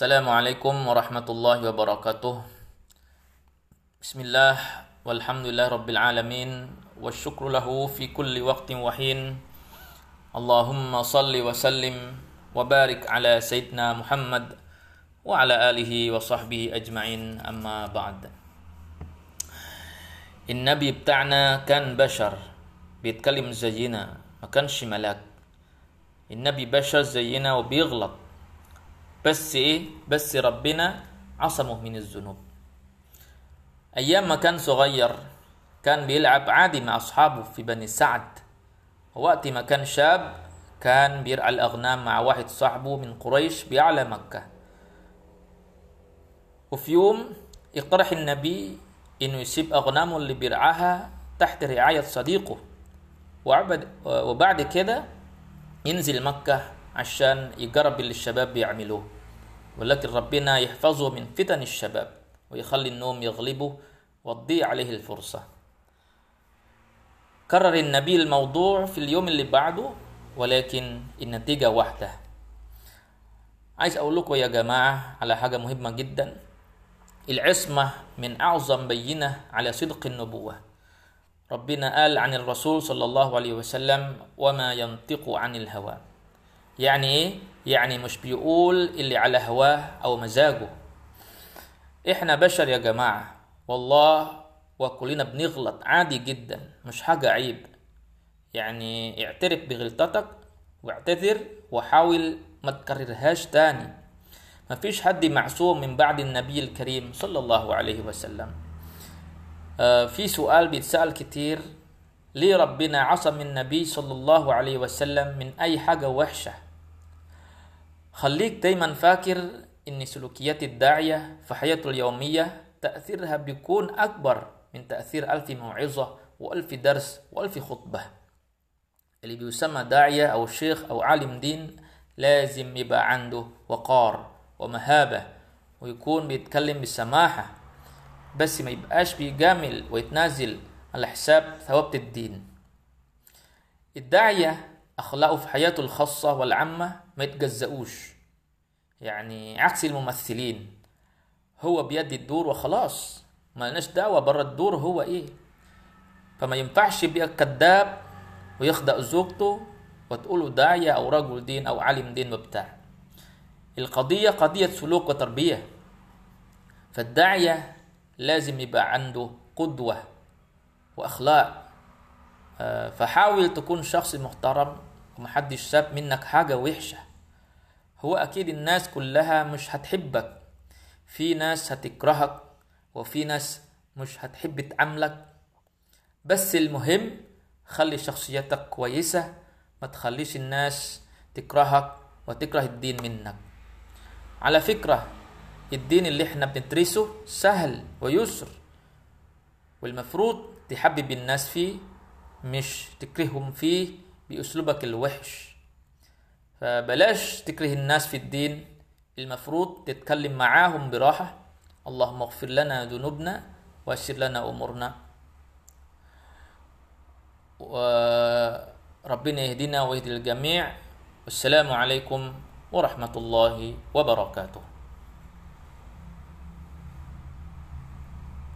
السلام عليكم ورحمة الله وبركاته بسم الله والحمد لله رب العالمين والشكر له في كل وقت وحين اللهم صل وسلم وبارك على سيدنا محمد وعلى آله وصحبه أجمعين أما بعد النبي بتاعنا كان بشر بيتكلم زينا ما كانش ملاك النبي بشر زينا وبيغلط بس إيه؟ بس ربنا عصمه من الذنوب. أيام ما كان صغير كان بيلعب عادي مع أصحابه في بني سعد. وقت ما كان شاب كان بيرعى الأغنام مع واحد صاحبه من قريش بأعلى مكة. وفي يوم اقترح النبي إنه يسيب أغنامه اللي بيرعاها تحت رعاية صديقه. وبعد كده ينزل مكة. عشان يجرب اللي الشباب بيعملوه. ولكن ربنا يحفظه من فتن الشباب ويخلي النوم يغلبه وتضيع عليه الفرصة. كرر النبي الموضوع في اليوم اللي بعده ولكن النتيجة واحدة. عايز أقول لكم يا جماعة على حاجة مهمة جدا. العصمة من أعظم بينة على صدق النبوة. ربنا قال عن الرسول صلى الله عليه وسلم وما ينطق عن الهوى. يعني إيه؟ يعني مش بيقول اللي على هواه أو مزاجه. إحنا بشر يا جماعة والله وكلنا بنغلط عادي جدا مش حاجة عيب. يعني اعترف بغلطتك واعتذر وحاول ما تكررهاش تاني. مفيش حد معصوم من بعد النبي الكريم صلى الله عليه وسلم. آه في سؤال بيتسأل كتير. ليه ربنا عصم النبي صلى الله عليه وسلم من أي حاجة وحشة؟ خليك دايما فاكر إن سلوكيات الداعية في حياته اليومية تأثيرها بيكون أكبر من تأثير ألف موعظة وألف درس وألف خطبة. اللي بيسمى داعية أو شيخ أو عالم دين لازم يبقى عنده وقار ومهابة ويكون بيتكلم بسماحة بس ما يبقاش بيجامل ويتنازل على حساب ثوابت الدين. الداعية أخلاقه في حياته الخاصة والعامة ما يتجزأوش. يعني عكس الممثلين هو بيدي الدور وخلاص. ما لناش دعوة برا الدور هو إيه؟ فما ينفعش يبقى كذاب ويخدع زوجته وتقوله داعية أو رجل دين أو عالم دين وبتاع القضية قضية سلوك وتربية. فالداعية لازم يبقى عنده قدوة وأخلاق. فحاول تكون شخص محترم ومحدش ساب منك حاجة وحشة. هو أكيد الناس كلها مش هتحبك. في ناس هتكرهك وفي ناس مش هتحب تعاملك. بس المهم خلي شخصيتك كويسة ما تخليش الناس تكرهك وتكره الدين منك. على فكرة الدين اللي إحنا بندرسه سهل ويسر. والمفروض تحبب الناس فيه مش تكرههم فيه. بأسلوبك الوحش. فبلاش تكره الناس في الدين. المفروض تتكلم معاهم براحة. اللهم اغفر لنا ذنوبنا ويسر لنا أمورنا. وربنا يهدينا ويهدي الجميع. والسلام عليكم ورحمة الله وبركاته.